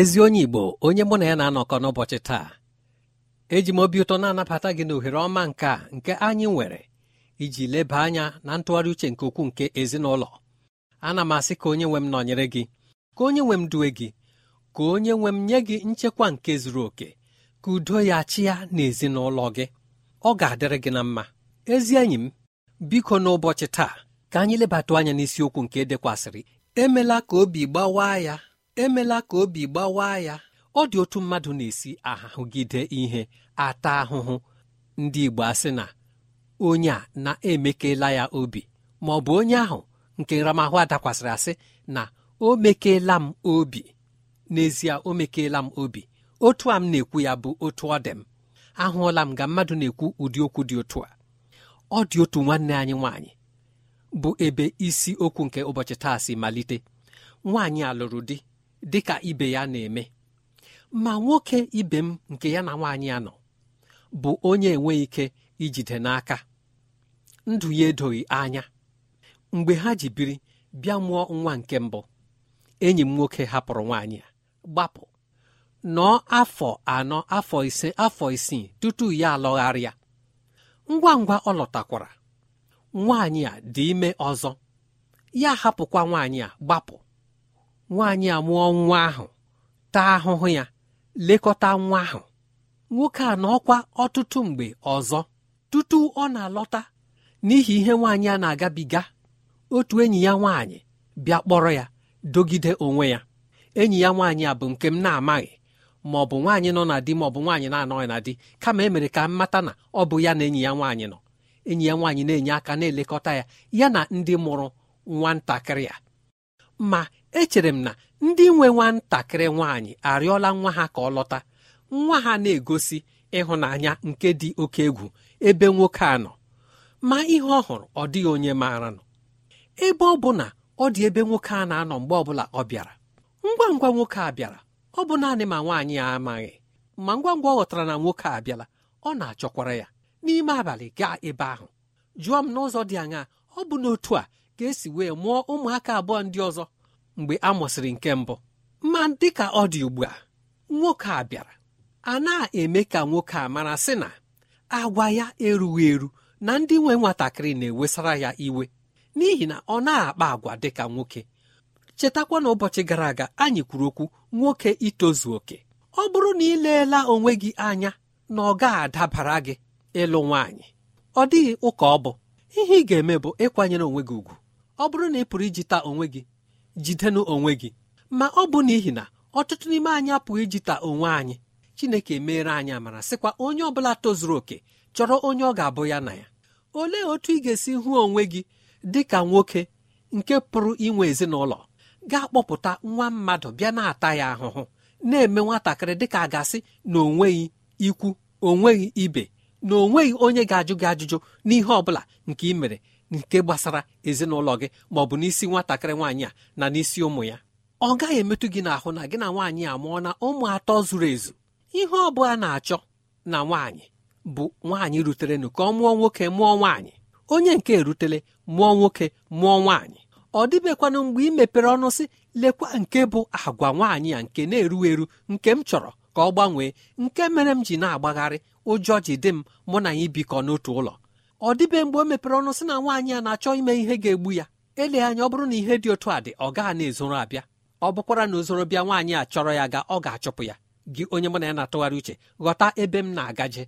Ezi onye igbo onye mụ na ya na-anọkọ n'ụbọchị taa eji m obi ụtọ na-anabata gị n'ohere ọma nke a nke anyị nwere iji leba anya na ntụgharị uche nke okwu nke ezinụlọ. Ana m asị ka onye nwe m nọnyere gị ka onye nwe m due gị ka onye nwe m nye gị nchekwa nke zuru oke ka udo ya chịa n'ezinụlọ gị. Ọ ga-adịrị gị na mma. Ezi enyi m biko n'ụbọchị taa ka anyị lebata anya n'isiokwu nke edekwasịrị emela ka obi gbawaa ya. Emela ka obi gbawaa ya. Ọ dị otu mmadụ na-esi ahụgide ihe ata ahụhụ. Ndị Igbo asị na onye a na-emekela ya obi ma ọ bụ onye ahụ nke nramahụ adakwasịrị asị na o mekeela m obi. N'ezie o mekeela m obi. Otu a m na-ekwu ya bụ otu ọ dị m. Ahụọla m ga mmadụ na-ekwu ụdị okwu dị otu a. Ọ dị otu nwanne anyị nwaanyị bụ ebe isi okwu nke ụbọchị taa si malite. Nwaanyị alụrụ di. Dị ka ibe ya na-eme. Ma nwoke ibe m nke ya na nwaanyị ya nọ bụ onye enweghị ike ijide n'aka. Ndụ ya edoghị anya. Mgbe ha ji biri bịa mụọ nwa nke mbụ. Enyi m nwoke hapụrụ nwaanyị a. Gbapụ. Nọọ afọ anọ afọ ise afọ isii tutu ya alọgharịa. Ngwa ngwa ọ lọtakwara. Nwaanyị a dị ime ọzọ. Ya hapụkwa nwaanyị a gbapụ. Nwaanyị a mụọ nwa ahụ taa ahụhụ ya lekọta nwa ahụ. Nwoke a na ọtụtụ mgbe ọzọ. Tutu ọ na-alọta n'ihi ihe nwaanyị a na-agabiga otu enyi ya nwaanyị bịa kpọrọ ya dogide onwe ya. Enyi ya nwaanyị a bụ nke m na-amaghị ma ọ bụ nwaanyị nọ na di ma ọ bụ nwaanyị na-anọghị na di. Kama e mere ka m mata na ọ bụ ya na enyi ya nwaanyị nọ. Enyi ya nwaanyị na-enye aka na-elekọta ya ya na ndị mụrụ nwatakịrị ya ma echere m na ndị nwe nwatakịrị nwaanyị arịọla nwa ha ka ọ lọta. Nwa ha na-egosi ịhụnanya nke dị oke egwu ebe nwoke a nọ. Ma ihe ọ hụrụ ọ dịghị onye maara nọ ebe ọ bụ na ọ dị ebe nwoke a na-anọ mgbe ọbụla ọ bịara. Ngwa ngwa nwoke a bịara ọ bụ naanị ma nwaanyị ya amaghị. Ma ngwa ngwa ọ ghọtara na nwoke a bịala ọ na-achọkwara ya. N'ime abalị gaa ebe ahụ. Jụọ m n'ụzọ dị aṅaa? Ọ bụ n'otu a ka esi wee mụọ ụmụaka abụọ ndị ọzọ mgbe a mụsịrị nke mbụ. Ma dịka ọ dị ugbu a nwoke a bịara. A na-eme ka nwoke a mara sị na agwa ya erughị eru na ndị nwe nwatakịrị na-ewesara ya iwe. N'ihi na ọ na-akpa agwa dịka nwoke. Chetakwa na ụbọchị gara aga anyị kwuru okwu nwoke itozu oke. Ọ bụrụ na ị leela onwe gị anya na ọ ga-adabara gị ịlụ nwaanyị ọ dịghị ụka ọ bụ. Ihe ị ga-eme bụ ịkwanyere onwe gị ugwu ọ bụrụ na ị pụrụ ijita onwe gị jidenụ onwe gị. Ma ọ bụ n'ihi na ọtụtụ n'ime anyị apụghị ijita onwe anyị. Chineke meere anyị amara sịkwa onye ọ bụla tozuru oke chọrọ onye ọ ga-abụ ya na ya. Olee otu ị ga-esi hụ onwe gị dị ka nwoke nke pụrụ inwe ezinụlọ? Ga-akpọpụta nwa mmadụ bịa na-ata ya ahụhụ na-eme nwatakịrị dịka a gasị na o nweghị ikwu o nweghị ibe na o nweghị onye ga-ajụ gị ajụjụ n'ihe ọ bụla nke ị mere. Nke gbasara ezinụlọ gị ma ọ bụ n'isi nwatakịrị nwaanyị a na n'isi ụmụ ya ọ gaghị emetụ gị n'ahụ na gị na nwaanyị a mụọ na ụmụ atọ zuru ezu. Ihe ọ bụla na-achọ na nwaanyị bụ nwaanyị ruterenụ ka ọ mụọ nwoke mụọ nwaanyị. Onye nke erutele mụọ nwoke mụọ nwaanyị. Ọ dịbekwanụ mgbe ị mepere ọnụ sị lekwa nke bụ agwa nwaanyị a nke na-eru eru nke m chọrọ ka ọ gbanwee nke mere m ji na-agbagharị ụjọ ji dị m mụ na ya ibikọ n'otu ụlọ. Ọ dịbe mgbe o mepere ọnụ sị na nwaanyị a na-achọ ime ihe ga-egbu ya. Ele anya ọ bụrụ na ihe dị otu a dị ọ gaghị na-ezoro abịa. Ọ bụkwara na ozoro bịa nwaanyị a chọrọ ya ga ọ ga-achụpụ ya. Gị onye mụ na ya na-atụgharị uche ghọta ebe m na-agaje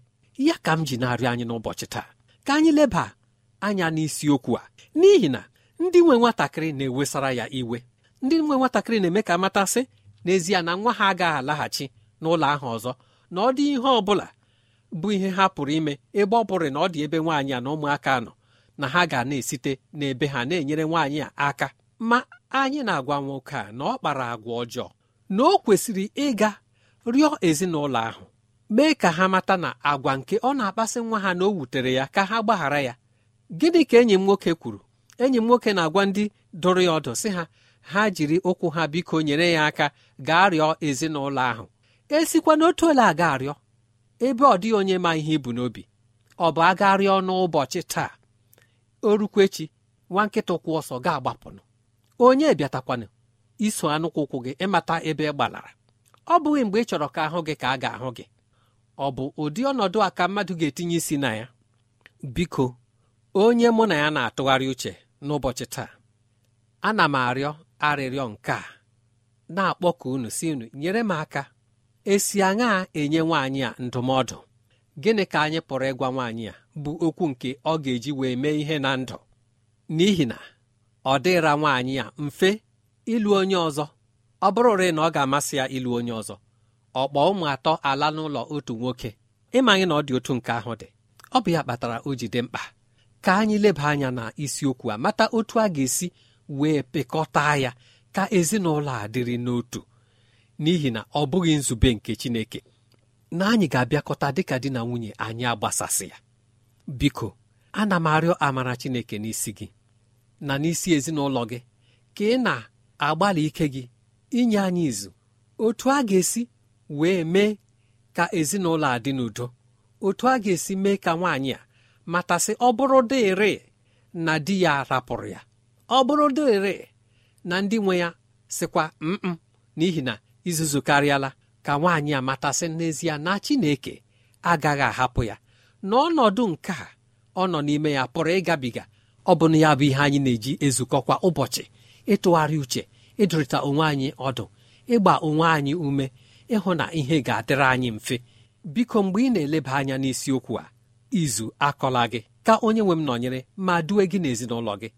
ya ka m ji na-arịọ anyị n'ụbọchị taa. Ka anyị leba anya n'isiokwu a. N'ihi na ndị nwe nwatakịrị na-ewesara ya iwe. Ndị nwe nwatakịrị na-eme ka matasị n'ezie na nwa ha agaghị alaghachi n'ụlọ ahụ ọzọ na ọ dị ihe ọ bụla bụ ihe ha pụrụ ime ebe ọ bụrụ na ọ dị ebe nwaanyị a na ụmụaka nọ na ha ga na-esite n'ebe ha na-enyere nwaanyị a aka. Ma anyị na-agwa nwoke a na ọ kpara agwa ọjọọ na o kwesịrị ịga rịọ ezinụlọ ahụ mee ka ha mata na agwa nke ọ na-akpasị nwa ha na o wutere ya ka ha gbaghara ya. Gịnị ka enyi m nwoke kwuru? Enyi m nwoke na-agwa ndị dụrụ ya ọdụ sị ha ha jiri ụkwụ ha biko nyere ya aka gaa rịọ ezinụlọ ahụ. Esikwa n'otu ole aga arịọ ebe ọ dịghị onye ma ihe ibu n'obi ọ bụ aga rịọ n'ụbọchị taa. O rukwechi nwa nkịta ụkwụ ọsọ ga-agbapụnụ onye bịatakwanụ iso anụkwụ ụkwụ gị ịmata ebe ị gbalara. Ọ bụghị mgbe ị chọrọ ka ahụ gị ka a ga-ahụ gị. Ọ bụ ụdị ọnọdụ a ka mmadụ ga-etinye isi na ya. Biko onye mụ na ya na-atụgharị uche n'ụbọchị taa ana m arịọ arịrịọ nke a. Na-akpọku unu si unu nyere m aka. Esi aṅaa enye nwaanyị a ndụmọdụ? Gịnị ka anyị pụrụ ịgwa nwaanyị a bụ okwu nke ọ ga-eji wee mee ihe na ndụ? N'ihi na ọ dịra nwaanyị a mfe ịlụ onye ọzọ. Ọ bụrụrị na ọ ga-amasị ya ịlụ onye ọzọ ọ kpọọ ụmụ atọ ala n'ụlọ otu nwoke. Ịmanye na ọ dị otu nke ahụ dị. Ọ bụ ya kpatara o ji dị mkpa ka anyị leba anya na isiokwu a mata otu a ga-esi wee pịkọta ya ka ezinụlọ a dịrị n'otu. N'ihi na ọ bụghị nzube nke Chineke na anyị ga-abịakọta dịka di na nwunye anyị agbasasị ya. Biko ana m arịọ amara Chineke n'isi gị na n'isi ezinụlọ gị ka ị na-agbalị ike gị inye anyị izu. Otu a ga-esi wee mee ka ezinụlọ a dị n'udo. Otu a ga-esi mee ka nwaanyị a matasị ọ bụrụ dịrị na di ya rapụrụ ya ọ bụrụ dịrị na ndị nwe ya sịkwa mm n'ihi na izuzu karịala ka nwaanyị a matasị n'ezie na Chineke agaghị ahapụ ya. N'ọnọdụ nke a ọ nọ n'ime ya pụrụ ịgabiga. Ọ bụ na ya bụ ihe anyị na-eji ezukọ kwa ụbọchị ịtụgharị uche ịdụrịta onwe anyị ọdụ ịgba onwe anyị ume ịhụ na ihe ga-adịrị anyị mfe. Biko mgbe ị na-eleba anya n'isiokwu a izu akọla gị. Ka onye nwe m nọnyere ma due gị n'ezinụlọ gị.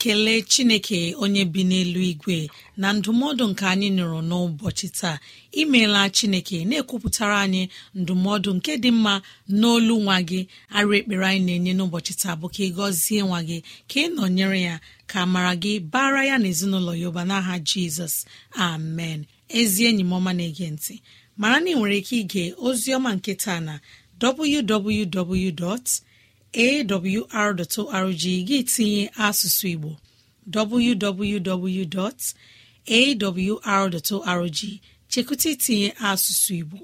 Na-ekele chineke onye bi n'elu igwe na ndụmọdụ nke anyị nụrụ n'ụbọchị taa imeela chineke na-ekwupụtara anyị ndụmọdụ nke dị mma n'olu nwa gị arụ ekpere anyị na-enye n'ụbọchị taa bụ ka ị gọzie nwa gị ka ị nọnyere ya ka mara gị bara ya na ezinụlọ ya ụba n'aha jizọs amen ezi enyi m ọma na-ege ntị mara na ị nwere ike ige ozi ọma nke taa na www. awr.org gị tinye asụsụ igbo www.awr.org chekụta itinye asụsụ igbo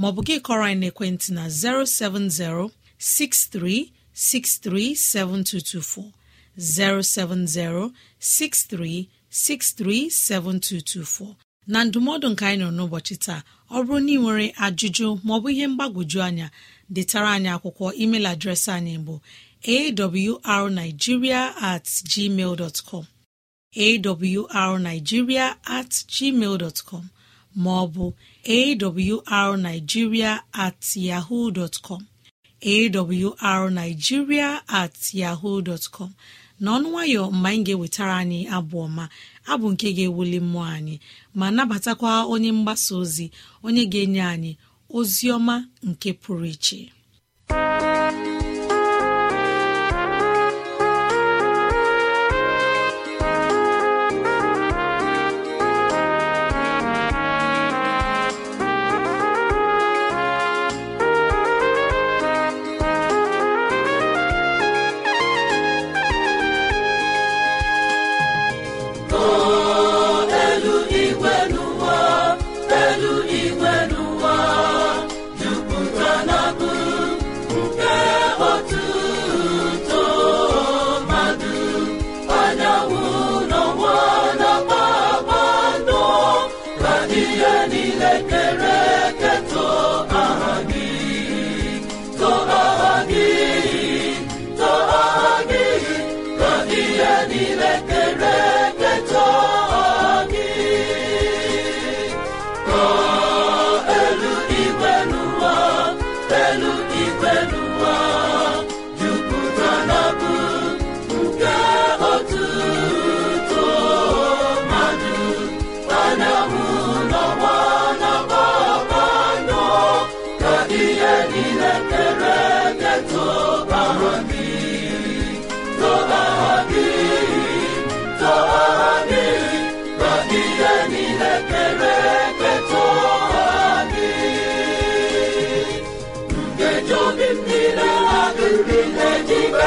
maọbụ gị kọrọ anyị n'ekwentị na 070 6363 7224 070 6363 7224 na ndụmọdụ nke anyị nọ n'ụbọchị taa ọ bụrụ na ị nwere ajụjụ maọbụ ihe mgbagwoju anya detara anyị akwụkwọ email adreesị anyị bụ awrnigeria at gmail dot com awrnigeria at gmail com ma ọ bụ awrnigeria at yahoo dot com awrnigeria at yahoo dot com. N'ọnụ nwayọ mgbe anyị ga-ewetara anyị abụ ọma abụ nke ga-ewuli mmụọ anyị ma nabatakwa onye mgbasa ozi onye ga-enye anyị ozi ọma nke pụrụ iche.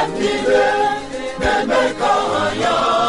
niile na-eme ka ya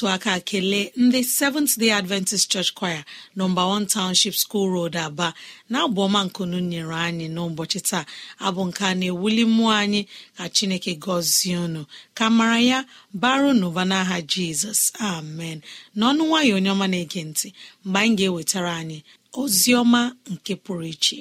otu aka kelee ndị seventh day adventist church choir nọmba 1 township school road aba. Na-abụ ọma nkunu nyere anyị n'ụbọchị taa abụ nke a na-ewuli mmụọ anyị ka chineke gọzie unu ka mara ya baru n'ụba n'aha jizọs. Amen. N'ọnụ nwayọ onye na-ege ntị mgbe anyị ga-ewetara anyị ozi ọma nke pụrụ iche.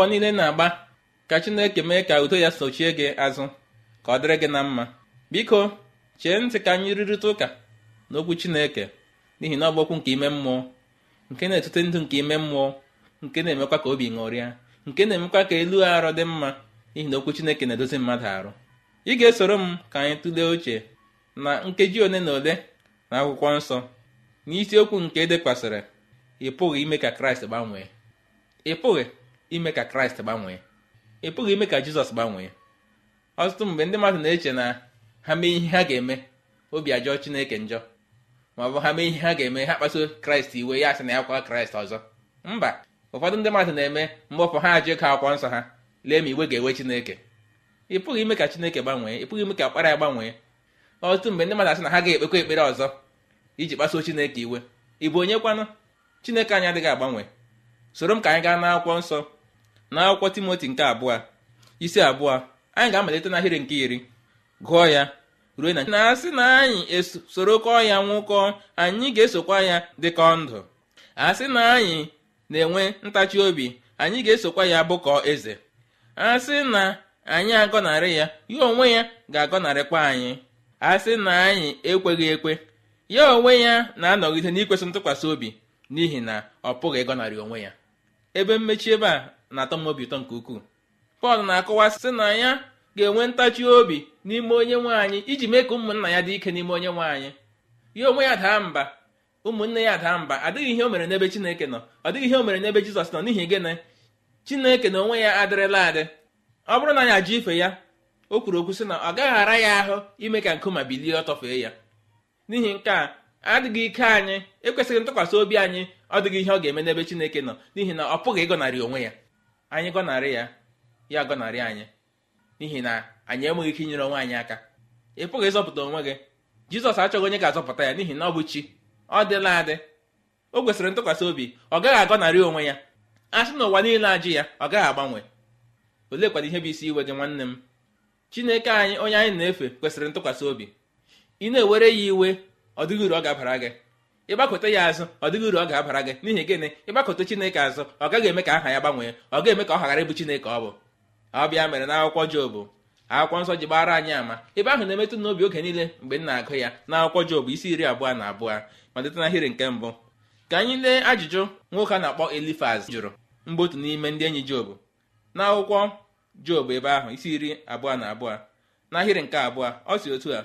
Mbọ niile na-agba ka chineke mee ka udo ya sochie gị azụ ka ọ dịrị gị na mma. Biko chee ntị ka anyị rịrịta ụka n'okwu chineke n'ihi na ọ nke ime mmụọ nke na-etute ndụ nke ime mmụọ nke na-emekwa ka obi ṅụrịa nke na-emekwa ka elu arụ dị mma n'ihi na okwu chineke na-edozi mmadụ arụ. Ị ga-esoro m ka anyị tụlee uche na nkeji ole na ole na akwụkwọ nsọ n'isiokwu nke edekwasịrị ị pụghị ime ka kraịst gbanwee. Ị pụghị. Ime ka kraịst gbanwee. Ị pụghị ime ka jizọs gbanwee. Ọtụtụ mgbe ndị mmadụ na-eche na ha mee ihe ha ga-eme obi ajọọ chineke njọ. Ma ọ bụ ha mee ihe ha ga-eme ha kpaso kraịst iwe ya sị na ya kwa kraịst ọzọ. Mba ụfọdụ ndị mmadụ na-eme mgbọpụ ha ajụ ịkọ akwụkwọ nsọ ha lee ma iwe ga-ewe chineke. Ị pụghị ime ka chineke gbanwee ị pụghị ime ka ọkpara ya gbanwee. Ọtụtụ mgbe ndị mmadụ asị na ha ga-ekpekwa ekpere ọzọ iji kpasuo chineke iwe. Ị bụ onye kwanụ? Chineke anyị adịghị agbanwe. Soro m ka anyị gaa n'akwụkwọ nsọ. N'akwụkwọ timoti nke abụọ isi abụọ anyị ga-amalite n'ahịrị nke iri. Gụọ ya ruo na na-asị na anyị esorokọ ya nwụkọ anyị ga-esokwa ya dịka ndụ. Asị na anyị na-enwe ntachi obi anyị ga-esokwa ya bụkọ eze. Asị na anyị agọnarị ya ya onwe ya ga-agọnarịkwa anyị. Asị na anyị ekweghị ekwe ya onwe ya na-anọgide n'ikwesị ntụkwasị obi n'ihi na ọ pụghị ịgọnarị onwe ya. Ebe mmechi ebe a na-atọ m obi ụtọ nke ukwuu. Pọl na-akọwa sị na ya ga-enwe ntachi obi n'ime onye nwaanyị iji mee ka ụmụnna ya dị ike n'ime onye nwaanyị. Ya onwe ya daa mba ụmụnne ya daa mba adịghị ihe o mere n'ebe chineke nọ ọ dịghị ihe o mere n'ebe jizọs nọ n'ihi gịnị? Chineke na onwe ya adịrịla adị. Ọ bụrụ na anyị ajụ ife ya o kwuru okwu sị na ọ gaghị ara ya ahụ ime ka nkuma bilie ọ tọfee ya. N'ihi nke a adịghị ike anyị ekwesịghị ntụkwasị obi anyị ọ dịghị ihe ọ ga-eme n'ebe chineke nọ n'ihi na ọ pụghị ịgọnarị onwe ya. Anyị gọnarị ya. Ya gọnarị anyị. N'ihi na anyị enweghị ike inyere onwe anyị aka. Ị pụghị ịzọpụta onwe gị. Jizọs achọghị onye ga-azọpụta ya n'ihi na ọ bụ chi. Ọ dịla adị. O kwesịrị ntụkwasị obi. Ọ gaghị agọnarị onwe ya. A sị na ụwa niile ajụ ya ọ gaghị agbanwe. Olee kwana ihe bụ isi iwe gị nwanne m? Chineke anyị onye anyị na-efe kwesịrị ntụkwasị obi. Ị na-ewere ya iwe ọ dịghị uru ọ ga-abara gị. Ịgbakọta ya azụ ọ dịghị uru ọ ga-abara gị. N'ihi gịnị? Ịgbakọta chineke azụ ọ gaghị eme ka aha ya gbanwee. Ọ ga-eme ka ọ ghara ịbụ chineke ọ bụ. Ọ bịa mere na akwụkwọ jobu akwụkwọ nsọ ji gbara anyị ama ebe ahụ na-emetụ n'obi oge niile mgbe m na-agụ ya na akwụkwọ jobu isi iri abụọ na abụọ. Malite n'ahịrị nke mbụ. Ka anyị lee ajụjụ nwoke a na-akpọ elifaz jụrụ mgbe otu n'ime ndị enyi jobu na akwụkwọ jobu ebe ahụ isi iri abụọ na abụọ n'ahịrị nke abụọ ọ si otu a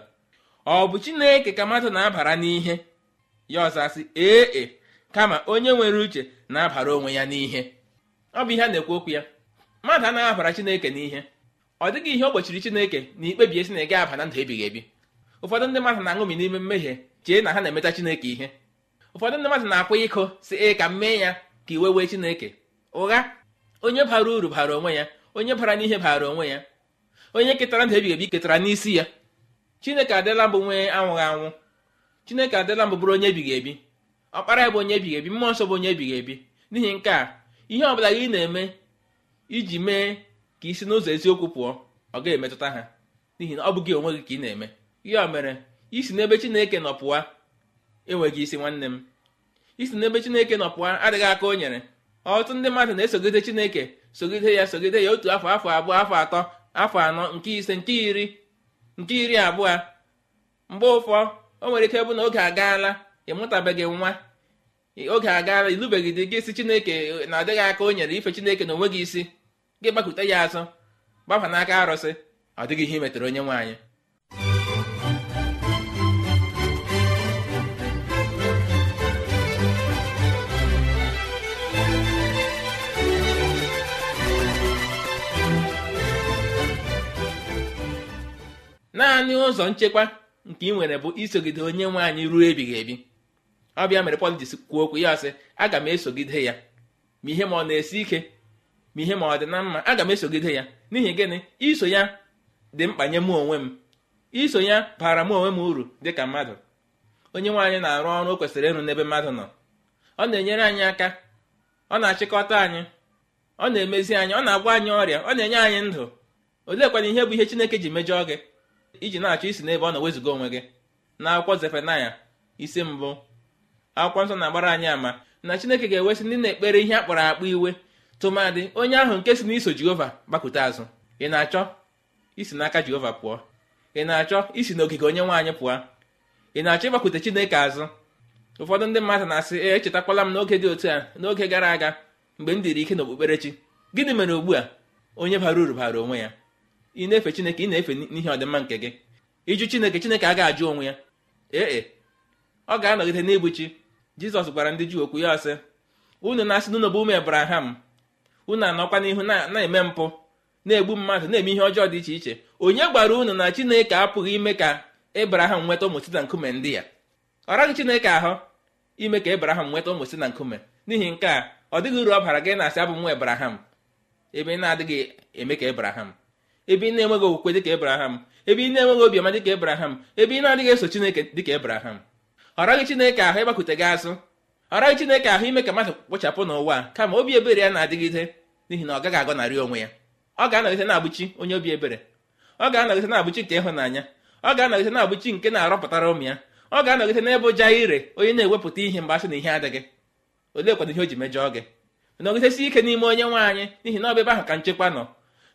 ọ bụ chineke ka mmadụ na-abara n'ihe? Ya ọzọ asị ee e kama onye nwere uche na-abara onwe ya n'ihe. Ọ bụ ihe a na-ekwu okwu ya. Mmadụ anaghị abara chineke n'ihe. Ọ dịghị ihe gbochiri chineke na ikpebi esi na ị aba na ndụ ebighị ebi. Ụfọdụ ndị mmadụ na-aṅụmi n'ime mmehie chee na ha na-emeta chineke ihe. Ụfọdụ ndị mmadụ na-akwa iko si ee ka m mee ya ka iwe wee chineke. Ụgha onye bara uru bara onwe ya onye bara n'ihe bara onwe ya onye ketara ndụ ebighị ebi ketara n'isi ya. Chineke adịla mbụ nwee anwụghị anwụ. Chineke adịla mbụ bụrụ onye ebighị ebi. Ọkpara ya bụ onye ebighị ebi. Mmụọ nsọ bụ onye ebighị ebi. N'ihi nke a ihe ọbụla gị na-eme iji mee ka isi n'ụzọ eziokwu pụọ ọ ga-emetụta ha. N'ihi na ọ bụ gị onwe gị ka ị na-eme. Ya mere isi n'ebe chineke nọ pụọ enweghị isi nwanne m. Isi n'ebe chineke nọ pụọ adịghị aka o nyere. Ọtụtụ ndị mmadụ na-esogide chineke sogide ya sogide ya otu afọ afọ abụọ afọ atọ afọ anọ nke ise nke iri nke iri abụọ. Mgbe ụfọ o nwere ike bụ na oge agaala ịmụtabeghị nwa oge agaala ilubeghị di gị si chineke na-adịghị aka o nyere ife chineke na onwe gị isi gị gbakute ya azụ gbafa n'aka arụsị ọ dịghị ihe imetere onye nwaanyị naanị ụzọ nchekwa nke ị nwere bụ isogide onye nwe anyị ruo ebighị ebi. Ọbịa mere pọl ji kwuo okwu ya sị aga m esogide ya. Ma ihe ma ọ na-esi ike ma ihe ma ọ dị na mma aga m esogide ya. N'ihi gịnị? Iso ya dị mkpa nye mụ onwe m. Iso ya bara m onwe m uru dịka mmadụ. Onye nwaanyị na-arụ ọrụ o kwesịrị ịrụ n'ebe mmadụ nọ. Ọ na-enyere anyị aka ọ na-achịkọta anyị ọ na-emezi anyị ọ na-agwa anyị ọrịa ọ na-enye anyị ndụ. Oleekwana ihe bụ ihe chineke ji mejọọ gị? Iji na-achọ isi n'ebe ọ na wezuga onwe gị. Na akwụkwọ zefenaya isi mbụ. Akwụkwọ nsọ na-agbara anyị ama na chineke ga-ewesị ndị na-ekpere ihe akpọrọ akpọ iwe. Tụmadị onye ahụ nke si n'iso jehova gbakụta azụ. Ị na-achọ isi n'aka jehova pụọ? Ị na-achọ isi n'ogige onye nwaanyị pụọ? Ị na-achọ ịgbakwute chineke azụ? Ụfọdụ ndị mmadụ na-asị ee echetakwala m n'oge dị otu a n'oge gara aga mgbe m dịrị ike n'okpukperechi. Gịnị mere ugbu a? Onye bara uru bara onwe ya. Ị na-efe chineke ị na-efe n'ihe ọdịmma nke gị. Ịjụ chineke chineke a ga-ajụ onwe ya. Ee ọ ga-anọgide n'ịbụ chi jizọs gwara ndị juu okwu ya ọ sị unu na-asị n'ụlọ bụ ụmụ ebraham unu anọkwa n'ihu na-eme mpụ na-egbu mmadụ na-eme ihe ọjọọ dị iche iche. Onye gbara unu na chineke apụghị ime ka ebraham nweta ụmụ site nkume ndị ya ọ raghị chineke ahụ ime ka ebraham nweta ụmụ site na nkume. N'ihi nke a ọ dịghị uru ọ bara gị na-asị abụ nwa ebraham ebe na-adịghị eme ka ebraham ebe ị na-enweghị okwukwe dịka ebraham ebe ị na-enweghị obiọma dịka ebraham ebe ị na-adịghị eso chineke dịka ebraham ọ chineke ahụ ịgbakwute gị azụ. Ọ chineke ahụ ime ka mmadụ kpochapụ n'ụwa kama obi ebere ya na-adịgide n'ihi na ọ gaghị agọnarị onwe ya. Ọ ga-anọgide na-abụchi onye obi ebere. Ọ ga-anọgide na-abụchi nke ịhụnanya. Ọ ga-anọgide na-abụchi nke na-arọpụtara ụmụ ya. Ọ ga-anọgide n'ebe ụja ire onye na-ewepụta ihe mgbe asị na ihe adịghị. Olee kwado ihe o ji mejọọ gị? Nọgidesi ike n'ime onye nwaanyị n'ihi na ebe ahụ ka nchekwa nọ.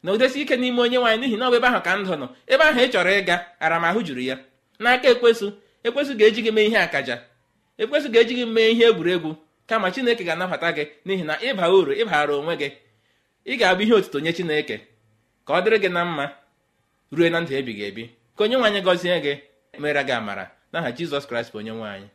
Nọgidesi ike n'ime onye nwaanyị n'ihi na ọ ebe ahụ ka ndụ nọ ebe ahụ ị chọrọ ịga aramahụ juru ya. N'aka ekwesụ ekwesụ ga-eji gị mee ihe akaja. Ekwesụ ga-eji gị mee ihe egwuregwu. Kama chineke ga-anabata gị n'ihi na ịba uru ịbara onwe gị. Ị ga-abụ ihe otuto nye chineke. Ka ọ dịrị gị na mma ruo na ndụ ebighị ebi. Ka onye nwaanyị gọzie gị mere gị amara. N'aha jizọs kraịst bụ onye nwaanyị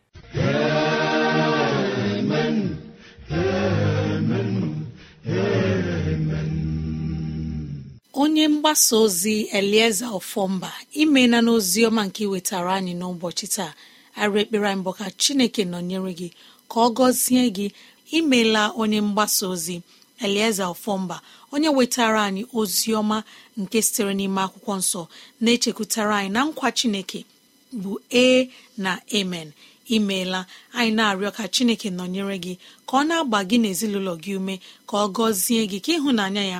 onye mgbasa ozi elieze ofọmba imena n'ozi ọma nke iwetara anyị n'ụbọchị taa. Arụ ekpere anyị bụ ka chineke nọnyere gị ka ọ gọzie gị. Imela onye mgbasa ozi elieze ofọmba onye wetara anyị ozi ọma nke sitere n'ime akwụkwọ nsọ na-echekwutara anyị na nkwa chineke bụ ee na amen imeela anyị na-arịọ ka chineke nọnyere gị ka ọ na-agba gị n'ezinụlọ gị ume ka ọ gọzie gị ka ịhụnanya ya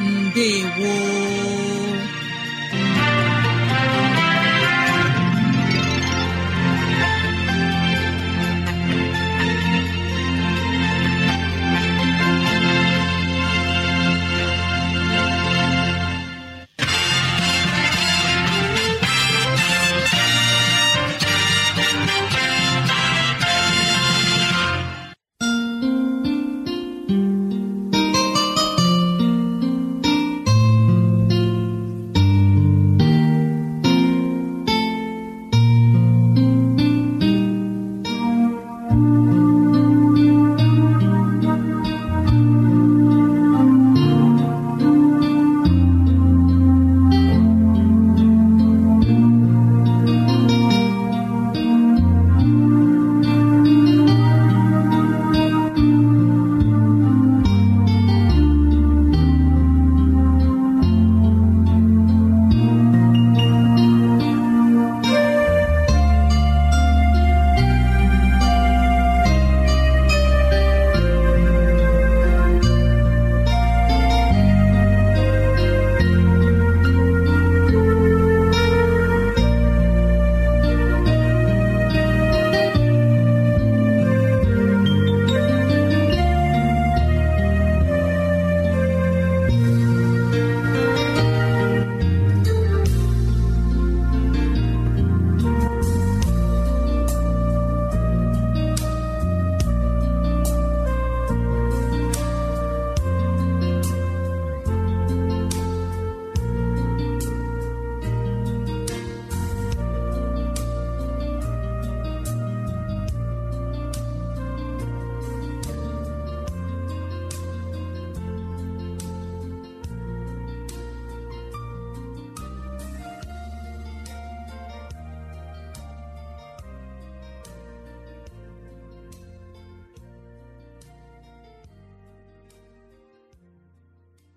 Ndewo.